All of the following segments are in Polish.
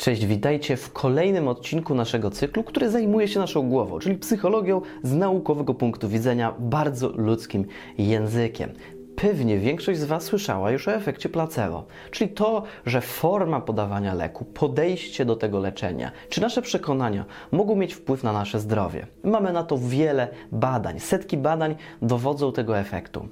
Cześć, witajcie w kolejnym odcinku naszego cyklu, który zajmuje się naszą głową, czyli psychologią z naukowego punktu widzenia, bardzo ludzkim językiem. Pewnie większość z Was słyszała już o efekcie placebo, czyli to, że forma podawania leku, podejście do tego leczenia, czy nasze przekonania mogą mieć wpływ na nasze zdrowie. Mamy na to wiele badań, setki badań dowodzą tego efektu.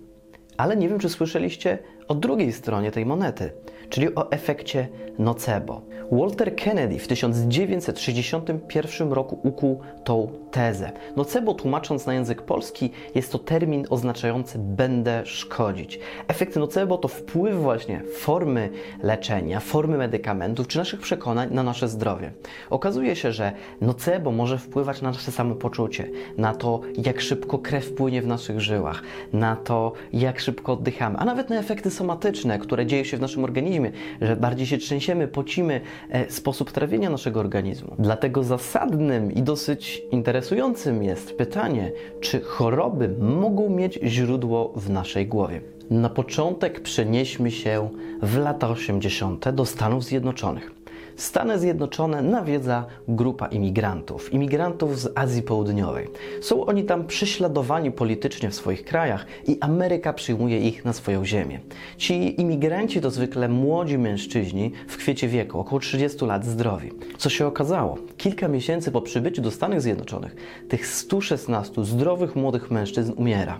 Ale nie wiem, czy słyszeliście o drugiej stronie tej monety, czyli o efekcie nocebo. Walter Kennedy w 1961 roku ukuł tą tezę. Nocebo, tłumacząc na język polski, jest to termin oznaczający będę szkodzić. Efekt nocebo to wpływ właśnie formy leczenia, formy medykamentów czy naszych przekonań na nasze zdrowie. Okazuje się, że nocebo może wpływać na nasze samopoczucie, na to, jak szybko krew płynie w naszych żyłach, na to, jak szybko oddychamy, a nawet na efekty somatyczne, które dzieją się w naszym organizmie, że bardziej się trzęsiemy, pocimy, e, sposób trawienia naszego organizmu. Dlatego zasadnym i dosyć interesującym jest pytanie, czy choroby mogą mieć źródło w naszej głowie. Na początek przenieśmy się w lata 80. do Stanów Zjednoczonych. Stany Zjednoczone nawiedza grupa imigrantów, imigrantów z Azji Południowej. Są oni tam prześladowani politycznie w swoich krajach i Ameryka przyjmuje ich na swoją ziemię. Ci imigranci to zwykle młodzi mężczyźni w kwiecie wieku, około 30 lat zdrowi. Co się okazało? Kilka miesięcy po przybyciu do Stanów Zjednoczonych tych 116 zdrowych młodych mężczyzn umiera.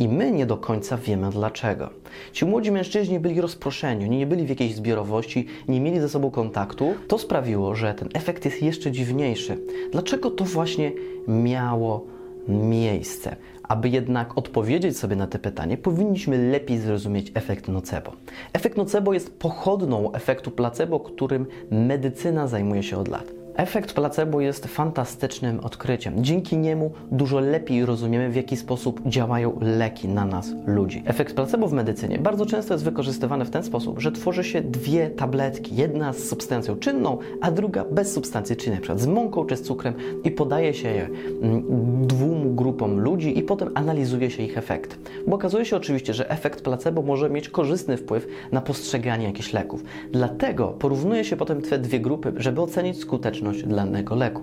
I my nie do końca wiemy dlaczego. Ci młodzi mężczyźni byli rozproszeni, oni nie byli w jakiejś zbiorowości, nie mieli ze sobą kontaktu. To sprawiło, że ten efekt jest jeszcze dziwniejszy. Dlaczego to właśnie miało miejsce? Aby jednak odpowiedzieć sobie na to pytanie, powinniśmy lepiej zrozumieć efekt nocebo. Efekt nocebo jest pochodną efektu placebo, którym medycyna zajmuje się od lat. Efekt placebo jest fantastycznym odkryciem. Dzięki niemu dużo lepiej rozumiemy, w jaki sposób działają leki na nas, ludzi. Efekt placebo w medycynie bardzo często jest wykorzystywany w ten sposób, że tworzy się dwie tabletki. Jedna z substancją czynną, a druga bez substancji czynnej, np. z mąką czy z cukrem i podaje się je mm, dwóm grupom ludzi i potem analizuje się ich efekt. Bo okazuje się oczywiście, że efekt placebo może mieć korzystny wpływ na postrzeganie jakichś leków. Dlatego porównuje się potem te dwie grupy, żeby ocenić skuteczność danego leku.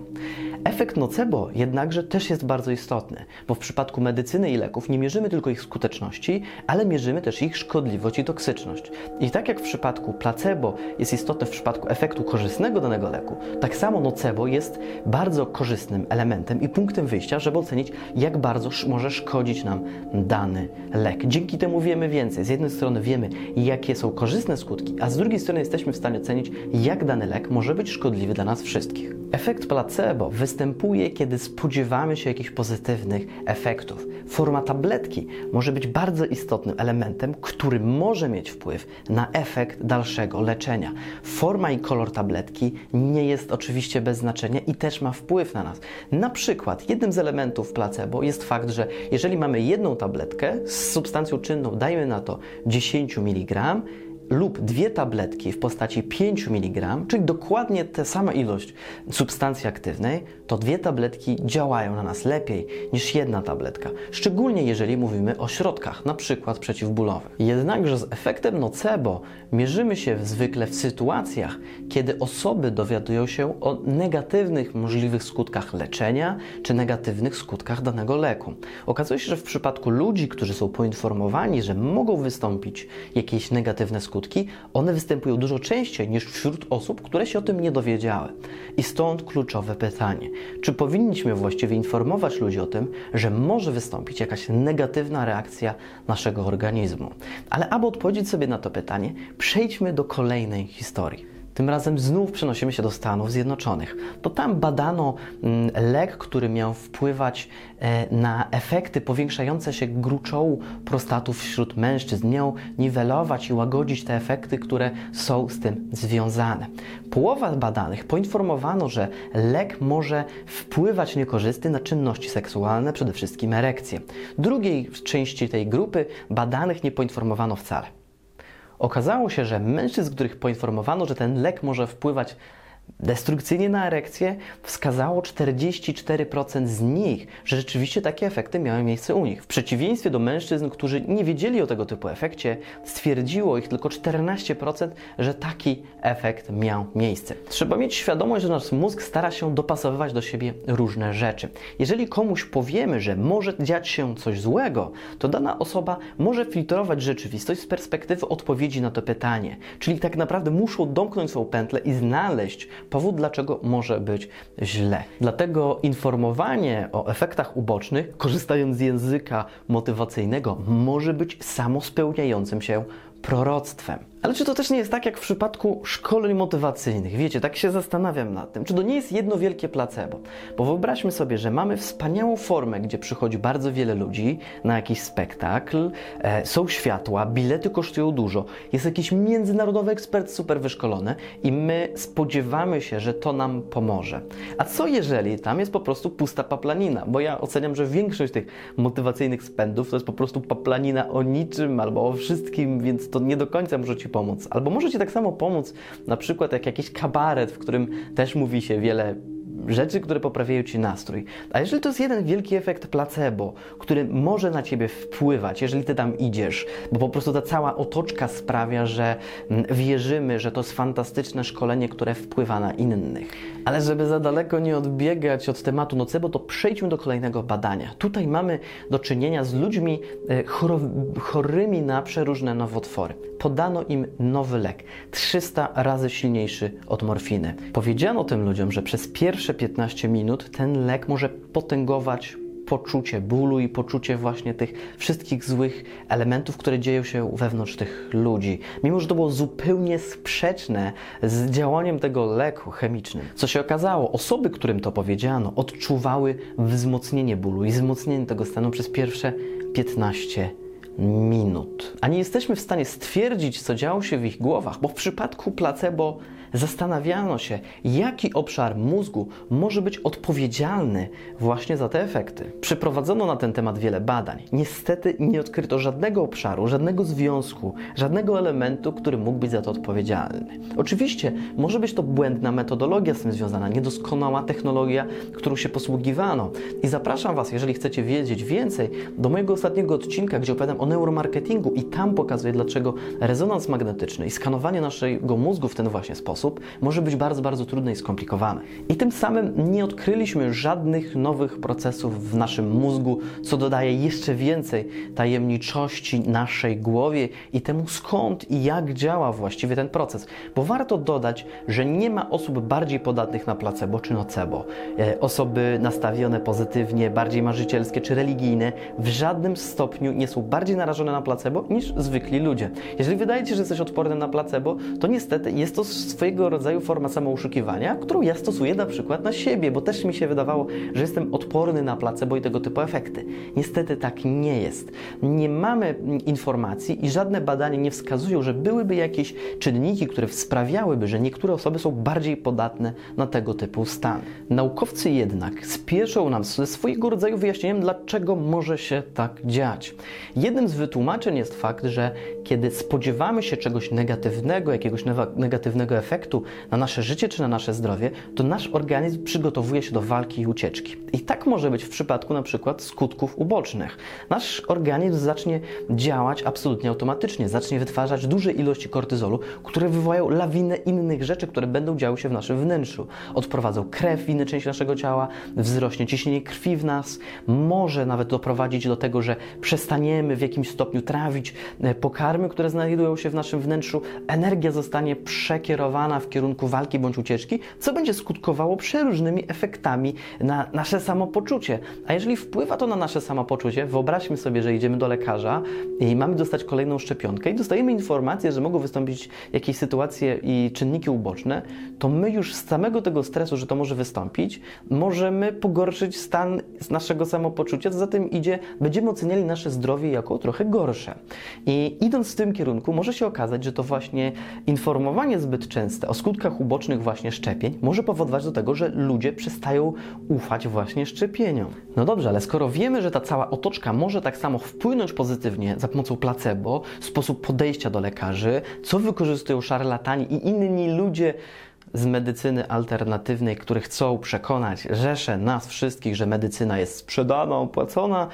Efekt nocebo jednakże też jest bardzo istotny, bo w przypadku medycyny i leków nie mierzymy tylko ich skuteczności, ale mierzymy też ich szkodliwość i toksyczność. I tak jak w przypadku placebo jest istotne w przypadku efektu korzystnego danego leku, tak samo nocebo jest bardzo korzystnym elementem i punktem wyjścia, żeby ocenić, jak bardzo może szkodzić nam dany lek. Dzięki temu wiemy więcej. Z jednej strony wiemy, jakie są korzystne skutki, a z drugiej strony jesteśmy w stanie ocenić, jak dany lek może być szkodliwy dla nas wszystkich. Efekt placebo występuje, kiedy spodziewamy się jakichś pozytywnych efektów. Forma tabletki może być bardzo istotnym elementem, który może mieć wpływ na efekt dalszego leczenia. Forma i kolor tabletki nie jest oczywiście bez znaczenia i też ma wpływ na nas. Na przykład jednym z elementów placebo jest fakt, że jeżeli mamy jedną tabletkę z substancją czynną, dajmy na to 10 mg, lub dwie tabletki w postaci 5 mg, czyli dokładnie tę samą ilość substancji aktywnej, to dwie tabletki działają na nas lepiej niż jedna tabletka. Szczególnie jeżeli mówimy o środkach, na przykład przeciwbólowych. Jednakże z efektem nocebo mierzymy się zwykle w sytuacjach, kiedy osoby dowiadują się o negatywnych możliwych skutkach leczenia czy negatywnych skutkach danego leku. Okazuje się, że w przypadku ludzi, którzy są poinformowani, że mogą wystąpić jakieś negatywne skutki, skutki, one występują dużo częściej niż wśród osób, które się o tym nie dowiedziały. I stąd kluczowe pytanie: czy powinniśmy właściwie informować ludzi o tym, że może wystąpić jakaś negatywna reakcja naszego organizmu? Ale aby odpowiedzieć sobie na to pytanie, przejdźmy do kolejnej historii. Tym razem znów przenosimy się do Stanów Zjednoczonych. To tam badano mm, lek, który miał wpływać e, na efekty powiększające się gruczołu prostatów wśród mężczyzn. Miał niwelować i łagodzić te efekty, które są z tym związane. Połowa badanych poinformowano, że lek może wpływać niekorzystnie na czynności seksualne, przede wszystkim erekcje. Drugiej części tej grupy badanych nie poinformowano wcale. Okazało się, że mężczyzn, których poinformowano, że ten lek może wpływać destrukcyjnie na erekcję, wskazało 44% z nich, że rzeczywiście takie efekty miały miejsce u nich. W przeciwieństwie do mężczyzn, którzy nie wiedzieli o tego typu efekcie, stwierdziło ich tylko 14%, że taki efekt miał miejsce. Trzeba mieć świadomość, że nasz mózg stara się dopasowywać do siebie różne rzeczy. Jeżeli komuś powiemy, że może dziać się coś złego, to dana osoba może filtrować rzeczywistość z perspektywy odpowiedzi na to pytanie. Czyli tak naprawdę muszą domknąć swoją pętlę i znaleźć powód, dlaczego może być źle. Dlatego informowanie o efektach ubocznych, korzystając z języka motywacyjnego, może być samospełniającym się proroctwem. Ale czy to też nie jest tak jak w przypadku szkoleń motywacyjnych? Wiecie, tak się zastanawiam nad tym. Czy to nie jest jedno wielkie placebo? Bo wyobraźmy sobie, że mamy wspaniałą formę, gdzie przychodzi bardzo wiele ludzi na jakiś spektakl, e, są światła, bilety kosztują dużo, jest jakiś międzynarodowy ekspert super wyszkolony i my spodziewamy się, że to nam pomoże. A co jeżeli tam jest po prostu pusta paplanina? Bo ja oceniam, że większość tych motywacyjnych spędów to jest po prostu paplanina o niczym albo o wszystkim, więc to nie do końca może Ci Ci pomóc. Albo może Ci tak samo pomóc, na przykład jak jakiś kabaret, w którym też mówi się wiele rzeczy, które poprawiają Ci nastrój. A jeżeli to jest jeden wielki efekt placebo, który może na Ciebie wpływać, jeżeli Ty tam idziesz, bo po prostu ta cała otoczka sprawia, że mm, wierzymy, że to jest fantastyczne szkolenie, które wpływa na innych. Ale żeby za daleko nie odbiegać od tematu nocebo, to przejdźmy do kolejnego badania. Tutaj mamy do czynienia z ludźmi e, chorymi na przeróżne nowotwory. Podano im nowy lek, 300 razy silniejszy od morfiny. Powiedziano tym ludziom, że przez pierwsze 15 minut ten lek może potęgować poczucie bólu i poczucie właśnie tych wszystkich złych elementów, które dzieją się wewnątrz tych ludzi. Mimo, że to było zupełnie sprzeczne z działaniem tego leku chemicznym. Co się okazało, osoby, którym to powiedziano, odczuwały wzmocnienie bólu i wzmocnienie tego stanu przez pierwsze 15 minut. A nie jesteśmy w stanie stwierdzić, co działo się w ich głowach, bo w przypadku placebo zastanawiano się, jaki obszar mózgu może być odpowiedzialny właśnie za te efekty. Przeprowadzono na ten temat wiele badań. Niestety nie odkryto żadnego obszaru, żadnego związku, żadnego elementu, który mógł być za to odpowiedzialny. Oczywiście może być to błędna metodologia z tym związana, niedoskonała technologia, którą się posługiwano. I zapraszam Was, jeżeli chcecie wiedzieć więcej, do mojego ostatniego odcinka, gdzie opowiadam o neuromarketingu i tam pokazuję, dlaczego rezonans magnetyczny i skanowanie naszego mózgu w ten właśnie sposób może być bardzo, bardzo trudne i skomplikowane. I tym samym nie odkryliśmy żadnych nowych procesów w naszym mózgu, co dodaje jeszcze więcej tajemniczości naszej głowie i temu skąd i jak działa właściwie ten proces. Bo warto dodać, że nie ma osób bardziej podatnych na placebo czy nocebo. E, osoby nastawione pozytywnie, bardziej marzycielskie czy religijne w żadnym stopniu nie są bardziej narażone na placebo niż zwykli ludzie. Jeżeli wydaje Ci się, że jesteś odporny na placebo, to niestety jest to swoje swojego rodzaju forma samouszukiwania, którą ja stosuję na przykład na siebie, bo też mi się wydawało, że jestem odporny na placebo i tego typu efekty. Niestety tak nie jest. Nie mamy informacji i żadne badania nie wskazują, że byłyby jakieś czynniki, które sprawiałyby, że niektóre osoby są bardziej podatne na tego typu stan. Naukowcy jednak spieszą nam ze swojego rodzaju wyjaśnieniem, dlaczego może się tak dziać. Jednym z wytłumaczeń jest fakt, że kiedy spodziewamy się czegoś negatywnego, jakiegoś negatywnego efektu, efektu na nasze życie czy na nasze zdrowie, to nasz organizm przygotowuje się do walki i ucieczki. I tak może być w przypadku na przykład skutków ubocznych. Nasz organizm zacznie działać absolutnie automatycznie, zacznie wytwarzać duże ilości kortyzolu, które wywołają lawinę innych rzeczy, które będą działy się w naszym wnętrzu. Odprowadzą krew w inne części naszego ciała, wzrośnie ciśnienie krwi w nas, może nawet doprowadzić do tego, że przestaniemy w jakimś stopniu trawić e, pokarmy, które znajdują się w naszym wnętrzu, energia zostanie przekierowana w kierunku walki bądź ucieczki, co będzie skutkowało przeróżnymi efektami na nasze samopoczucie. A jeżeli wpływa to na nasze samopoczucie, wyobraźmy sobie, że idziemy do lekarza i mamy dostać kolejną szczepionkę i dostajemy informację, że mogą wystąpić jakieś sytuacje i czynniki uboczne, to my już z samego tego stresu, że to może wystąpić, możemy pogorszyć stan naszego samopoczucia, co za tym idzie, będziemy oceniali nasze zdrowie jako trochę gorsze. I idąc w tym kierunku, może się okazać, że to właśnie informowanie zbyt często o skutkach ubocznych właśnie szczepień może powodować do tego, że ludzie przestają ufać właśnie szczepieniom. No dobrze, ale skoro wiemy, że ta cała otoczka może tak samo wpłynąć pozytywnie za pomocą placebo, sposób podejścia do lekarzy, co wykorzystują szarlatani i inni ludzie, z medycyny alternatywnej, które chcą przekonać rzesze nas wszystkich, że medycyna jest sprzedana, opłacona,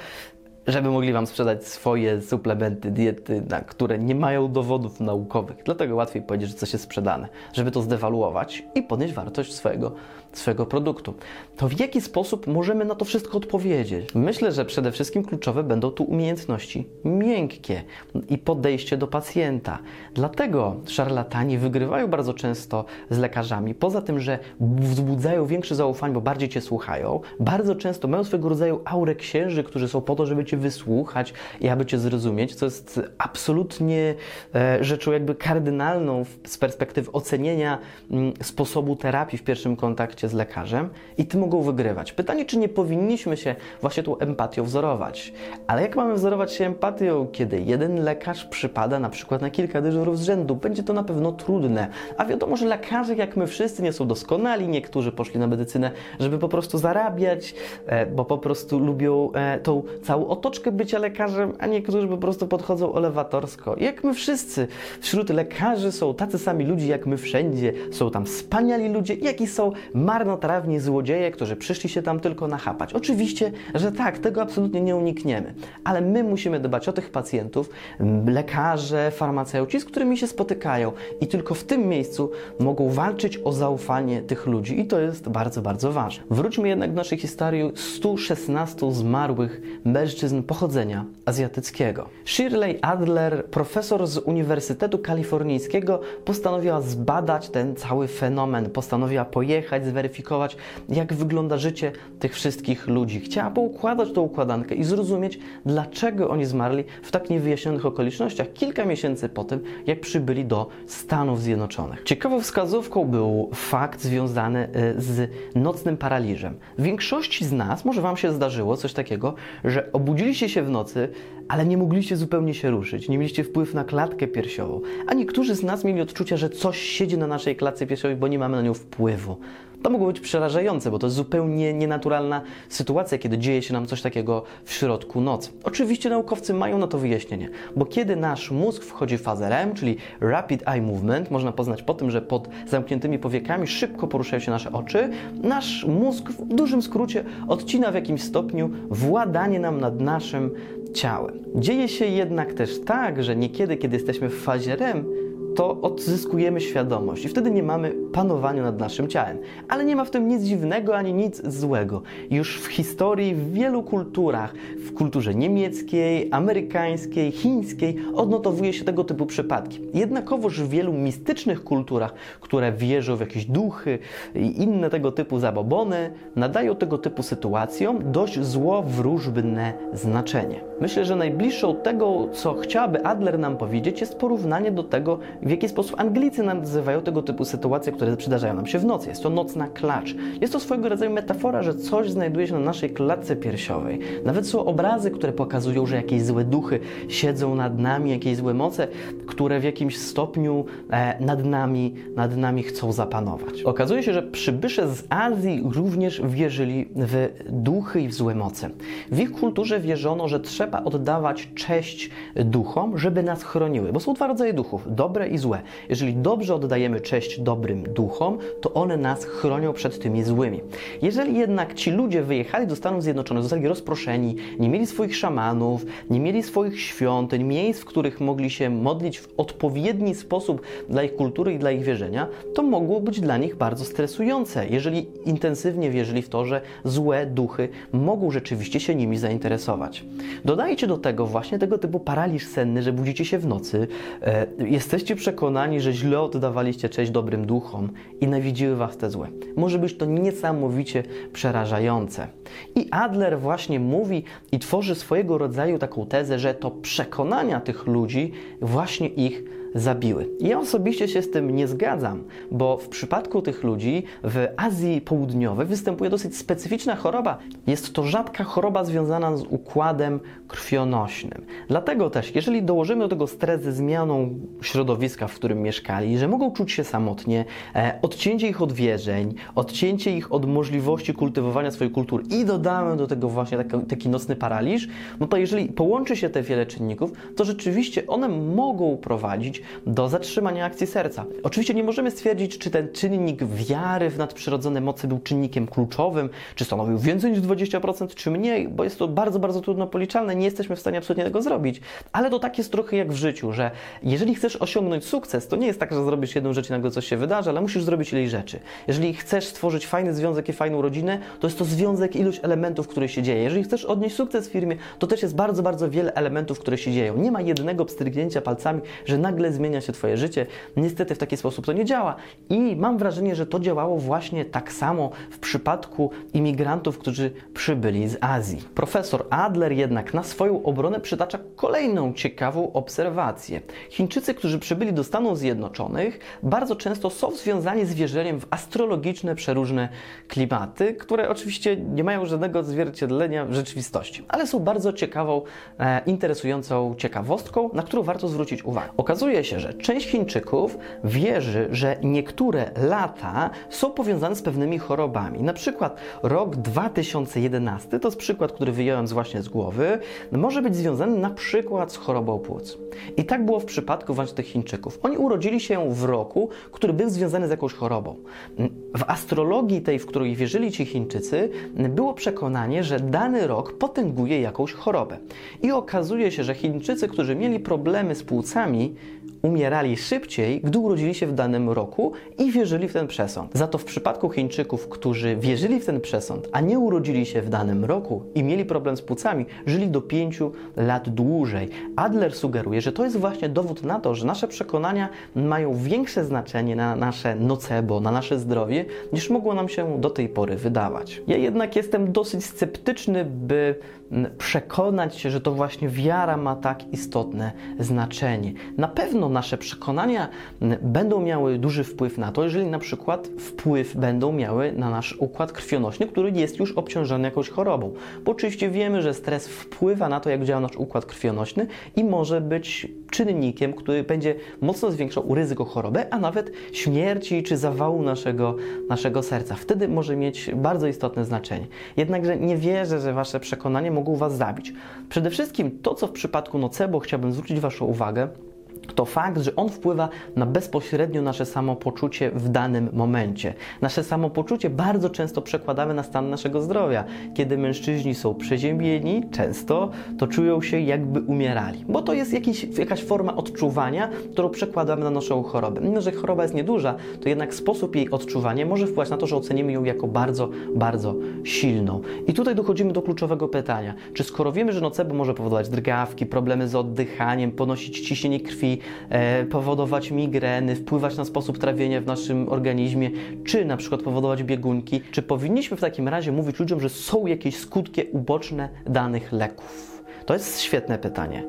żeby mogli Wam sprzedać swoje suplementy, diety, na które nie mają dowodów naukowych. Dlatego łatwiej powiedzieć, że coś jest sprzedane, żeby to zdewaluować i podnieść wartość swojego, swojego produktu. To w jaki sposób możemy na to wszystko odpowiedzieć? Myślę, że przede wszystkim kluczowe będą tu umiejętności miękkie i podejście do pacjenta. Dlatego szarlatani wygrywają bardzo często z lekarzami. Poza tym, że wzbudzają większe zaufanie, bo bardziej Cię słuchają, bardzo często mają swego rodzaju aurę księży, którzy są po to, żeby Cię wysłuchać i aby Cię zrozumieć, co jest absolutnie e, rzeczą jakby kardynalną z perspektywy ocenienia mm, sposobu terapii w pierwszym kontakcie z lekarzem i Ty mogą wygrywać. Pytanie, czy nie powinniśmy się właśnie tą empatią wzorować. Ale jak mamy wzorować się empatią, kiedy jeden lekarz przypada na przykład na kilka dyżurów z rzędu? Będzie to na pewno trudne. A wiadomo, że lekarze, jak my wszyscy, nie są doskonali. Niektórzy poszli na medycynę, żeby po prostu zarabiać, e, bo po prostu lubią e, tą całą otoczkę bycia lekarzem, a niektórzy po prostu podchodzą elewatorsko. Jak my wszyscy wśród lekarzy są tacy sami ludzie, jak my wszędzie. Są tam wspaniali ludzie, jak i są marnotrawni złodzieje, którzy przyszli się tam tylko nachapać. Oczywiście, że tak, tego absolutnie nie unikniemy, ale my musimy dbać o tych pacjentów, lekarze, farmaceuci, z którymi się spotykają i tylko w tym miejscu mogą walczyć o zaufanie tych ludzi i to jest bardzo, bardzo ważne. Wróćmy jednak do naszej historii 116 zmarłych mężczyzn pochodzenia azjatyckiego. Shirley Adler, profesor z Uniwersytetu Kalifornijskiego, postanowiła zbadać ten cały fenomen, postanowiła pojechać, zweryfikować, jak wygląda życie tych wszystkich ludzi. Chciała poukładać tą układankę i zrozumieć, dlaczego oni zmarli w tak niewyjaśnionych okolicznościach kilka miesięcy po tym, jak przybyli do Stanów Zjednoczonych. Ciekawą wskazówką był fakt związany y, z nocnym paraliżem. Większości z nas, może Wam się zdarzyło coś takiego, że obudziliście się w nocy, ale nie mogliście zupełnie się ruszyć, nie mieliście wpływu na klatkę piersiową, a niektórzy z nas mieli odczucia, że coś siedzi na naszej klatce piersiowej, bo nie mamy na nią wpływu. To mogło być przerażające, bo to jest zupełnie nienaturalna sytuacja, kiedy dzieje się nam coś takiego w środku nocy. Oczywiście naukowcy mają na to wyjaśnienie, bo kiedy nasz mózg wchodzi w fazę REM, czyli Rapid Eye Movement, można poznać po tym, że pod zamkniętymi powiekami szybko poruszają się nasze oczy, nasz mózg w dużym skrócie odcina w jakimś stopniu władanie nam nad naszym ciałem. Dzieje się jednak też tak, że niekiedy, kiedy jesteśmy w fazie REM, to odzyskujemy świadomość i wtedy nie mamy panowania nad naszym ciałem. Ale nie ma w tym nic dziwnego ani nic złego. Już w historii, w wielu kulturach, w kulturze niemieckiej, amerykańskiej, chińskiej, odnotowuje się tego typu przypadki. Jednakowoż w wielu mistycznych kulturach, które wierzą w jakieś duchy i inne tego typu zabobony, nadają tego typu sytuacjom dość złowróżbne znaczenie. Myślę, że najbliższą tego, co chciałaby Adler nam powiedzieć, jest porównanie do tego, w jaki sposób Anglicy nazywają tego typu sytuacje, które przydarzają nam się w nocy. Jest to nocna klacz. Jest to swojego rodzaju metafora, że coś znajduje się na naszej klatce piersiowej. Nawet są obrazy, które pokazują, że jakieś złe duchy siedzą nad nami, jakieś złe moce, które w jakimś stopniu e, nad nami, nad nami chcą zapanować. Okazuje się, że przybysze z Azji również wierzyli w duchy i w złe moce. W ich kulturze wierzono, że trzeba oddawać cześć duchom, żeby nas chroniły, bo są dwa rodzaje duchów: dobre i złe. Jeżeli dobrze oddajemy cześć dobrym duchom, to one nas chronią przed tymi złymi. Jeżeli jednak ci ludzie wyjechali do Stanów Zjednoczonych, zostali rozproszeni, nie mieli swoich szamanów, nie mieli swoich świątyń, miejsc, w których mogli się modlić w odpowiedni sposób dla ich kultury i dla ich wierzenia, to mogło być dla nich bardzo stresujące, jeżeli intensywnie wierzyli w to, że złe duchy mogą rzeczywiście się nimi zainteresować. Dodajcie do tego właśnie tego typu paraliż senny, że budzicie się w nocy, e, jesteście przekonani, że źle oddawaliście cześć dobrym duchom i nawiedziły was te złe. Może być to niesamowicie przerażające. I Adler właśnie mówi i tworzy swojego rodzaju taką tezę, że to przekonania tych ludzi właśnie ich zabiły. Ja osobiście się z tym nie zgadzam, bo w przypadku tych ludzi w Azji Południowej występuje dosyć specyficzna choroba. Jest to rzadka choroba związana z układem krwionośnym. Dlatego też, jeżeli dołożymy do tego stres ze zmianą środowiska, w którym mieszkali, że mogą czuć się samotnie, e, odcięcie ich od wierzeń, odcięcie ich od możliwości kultywowania swojej kultury i dodamy do tego właśnie taki, taki nocny paraliż, no to jeżeli połączy się te wiele czynników, to rzeczywiście one mogą prowadzić do zatrzymania akcji serca. Oczywiście nie możemy stwierdzić, czy ten czynnik wiary w nadprzyrodzone mocy był czynnikiem kluczowym, czy stanowił więcej niż 20%, czy mniej, bo jest to bardzo, bardzo trudno policzalne, nie jesteśmy w stanie absolutnie tego zrobić. Ale to tak jest trochę jak w życiu, że jeżeli chcesz osiągnąć sukces, to nie jest tak, że zrobisz jedną rzecz i nagle coś się wydarzy, ale musisz zrobić ileś rzeczy. Jeżeli chcesz stworzyć fajny związek i fajną rodzinę, to jest to związek, ilość elementów, które się dzieje. Jeżeli chcesz odnieść sukces w firmie, to też jest bardzo, bardzo wiele elementów, które się dzieją. Nie ma jednego pstrygnięcia palcami, że nagle zmienia się Twoje życie. Niestety w taki sposób to nie działa. I mam wrażenie, że to działało właśnie tak samo w przypadku imigrantów, którzy przybyli z Azji. Profesor Adler jednak na swoją obronę przytacza kolejną ciekawą obserwację. Chińczycy, którzy przybyli do Stanów Zjednoczonych, bardzo często są związani z wierzeniem w astrologiczne, przeróżne klimaty, które oczywiście nie mają żadnego odzwierciedlenia w rzeczywistości, ale są bardzo ciekawą, e, interesującą ciekawostką, na którą warto zwrócić uwagę. Okazuje się, że część Chińczyków wierzy, że niektóre lata są powiązane z pewnymi chorobami. Na przykład rok 2011, to jest przykład, który wyjąłem właśnie z głowy, może być związany na przykład z chorobą płuc. I tak było w przypadku właśnie tych Chińczyków. Oni urodzili się w roku, który był związany z jakąś chorobą. W astrologii tej, w której wierzyli ci Chińczycy, było przekonanie, że dany rok potęguje jakąś chorobę. I okazuje się, że Chińczycy, którzy mieli problemy z płucami, umierali szybciej, gdy urodzili się w danym roku i wierzyli w ten przesąd. Za to w przypadku Chińczyków, którzy wierzyli w ten przesąd, a nie urodzili się w danym roku i mieli problem z płucami, żyli do 5 lat dłużej. Adler sugeruje, że to jest właśnie dowód na to, że nasze przekonania mają większe znaczenie na nasze nocebo, na nasze zdrowie, niż mogło nam się do tej pory wydawać. Ja jednak jestem dosyć sceptyczny, by przekonać się, że to właśnie wiara ma tak istotne znaczenie. Na pewno nasze przekonania będą miały duży wpływ na to, jeżeli na przykład wpływ będą miały na nasz układ krwionośny, który jest już obciążony jakąś chorobą. Bo oczywiście wiemy, że stres wpływa na to, jak działa nasz układ krwionośny i może być czynnikiem, który będzie mocno zwiększał ryzyko choroby, a nawet śmierci czy zawału naszego, naszego serca. Wtedy może mieć bardzo istotne znaczenie. Jednakże nie wierzę, że wasze przekonanie mogą was zabić. Przede wszystkim to, co w przypadku nocebo chciałbym zwrócić waszą uwagę, to fakt, że on wpływa na bezpośrednio nasze samopoczucie w danym momencie. Nasze samopoczucie bardzo często przekładamy na stan naszego zdrowia. Kiedy mężczyźni są przeziębieni, często to czują się jakby umierali, bo to jest jakiś, jakaś forma odczuwania, którą przekładamy na naszą chorobę. Mimo, że choroba jest nieduża, to jednak sposób jej odczuwania może wpływać na to, że ocenimy ją jako bardzo, bardzo silną. I tutaj dochodzimy do kluczowego pytania. Czy skoro wiemy, że nocebo może powodować drgawki, problemy z oddychaniem, ponosić ciśnienie krwi, e, powodować migreny, wpływać na sposób trawienia w naszym organizmie, czy na przykład powodować biegunki. Czy powinniśmy w takim razie mówić ludziom, że są jakieś skutki uboczne danych leków? To jest świetne pytanie.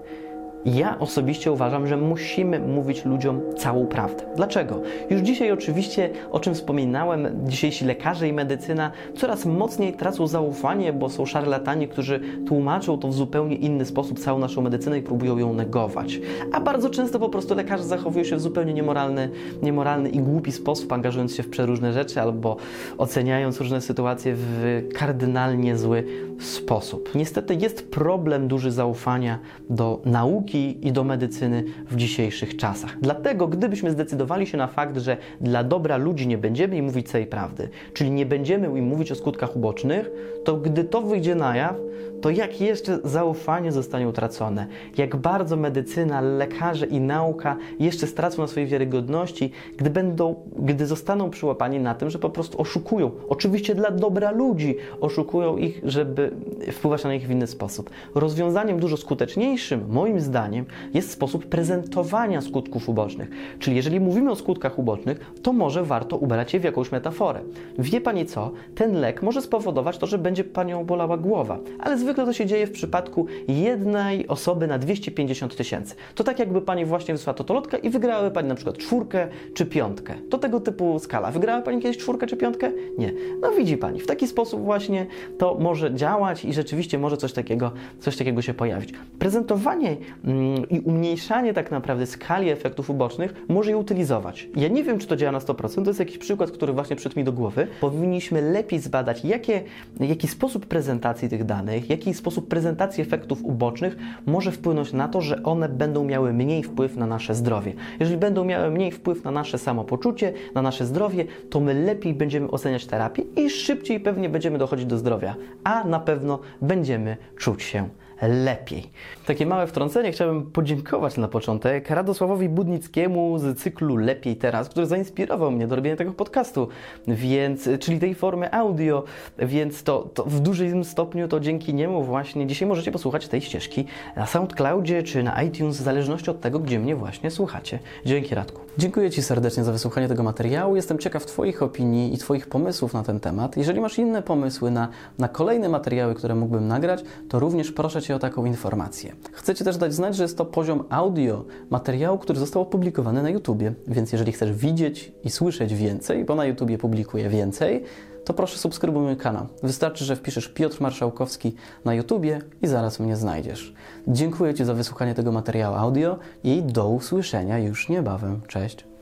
Ja osobiście uważam, że musimy mówić ludziom całą prawdę. Dlaczego? Już dzisiaj oczywiście, o czym wspominałem, dzisiejsi lekarze i medycyna coraz mocniej tracą zaufanie, bo są szarlatani, którzy tłumaczą to w zupełnie inny sposób całą naszą medycynę i próbują ją negować. A bardzo często po prostu lekarze zachowują się w zupełnie niemoralny, niemoralny i głupi sposób, angażując się w przeróżne rzeczy albo oceniając różne sytuacje w kardynalnie zły sposób. Niestety jest problem duży zaufania do nauki, i do medycyny w dzisiejszych czasach. Dlatego, gdybyśmy zdecydowali się na fakt, że dla dobra ludzi nie będziemy im mówić całej prawdy, czyli nie będziemy im mówić o skutkach ubocznych, to gdy to wyjdzie na jaw, to jak jeszcze zaufanie zostanie utracone, jak bardzo medycyna, lekarze i nauka jeszcze stracą na swojej wiarygodności, gdy, będą, gdy zostaną przyłapani na tym, że po prostu oszukują. Oczywiście dla dobra ludzi oszukują ich, żeby wpływać na nich w inny sposób. Rozwiązaniem dużo skuteczniejszym, moim zdaniem, jest sposób prezentowania skutków ubocznych. Czyli jeżeli mówimy o skutkach ubocznych, to może warto ubrać je w jakąś metaforę. Wie Pani co? Ten lek może spowodować to, że będzie Panią bolała głowa, ale zwykle to się dzieje w przypadku jednej osoby na 250 tysięcy. To tak jakby Pani właśnie wysłała totolotkę i wygrałaby Pani na przykład czwórkę czy piątkę. To tego typu skala. Wygrała Pani kiedyś czwórkę czy piątkę? Nie. No widzi Pani, w taki sposób właśnie to może działać i rzeczywiście może coś takiego, coś takiego się pojawić. Prezentowanie mm, i umniejszanie tak naprawdę skali efektów ubocznych może je utylizować. Ja nie wiem, czy to działa na 100%, to jest jakiś przykład, który właśnie przyszedł mi do głowy. Powinniśmy lepiej zbadać, jakie, jaki sposób prezentacji tych danych, jaki sposób prezentacji efektów ubocznych może wpłynąć na to, że one będą miały mniej wpływ na nasze zdrowie. Jeżeli będą miały mniej wpływ na nasze samopoczucie, na nasze zdrowie, to my lepiej będziemy oceniać terapię i szybciej pewnie będziemy dochodzić do zdrowia, a na pewno będziemy czuć się lepiej. Takie małe wtrącenie chciałbym podziękować na początek Radosławowi Budnickiemu z cyklu Lepiej Teraz, który zainspirował mnie do robienia tego podcastu, więc, czyli tej formy audio, więc to, to w dużym stopniu to dzięki niemu właśnie dzisiaj możecie posłuchać tej ścieżki na SoundCloudzie czy na iTunes, w zależności od tego, gdzie mnie właśnie słuchacie. Dzięki Radku. Dziękuję Ci serdecznie za wysłuchanie tego materiału. Jestem ciekaw Twoich opinii i Twoich pomysłów na ten temat. Jeżeli masz inne pomysły na, na kolejne materiały, które mógłbym nagrać, to również proszę O taką informację. Chcę Ci też dać znać, że jest to poziom audio materiału, który został opublikowany na YouTubie, więc jeżeli chcesz widzieć i słyszeć więcej, bo na YouTubie publikuję więcej, to proszę subskrybuj mój kanał. Wystarczy, że wpiszesz Piotr Marszałkowski na YouTubie i zaraz mnie znajdziesz. Dziękuję Ci za wysłuchanie tego materiału audio i do usłyszenia już niebawem. Cześć!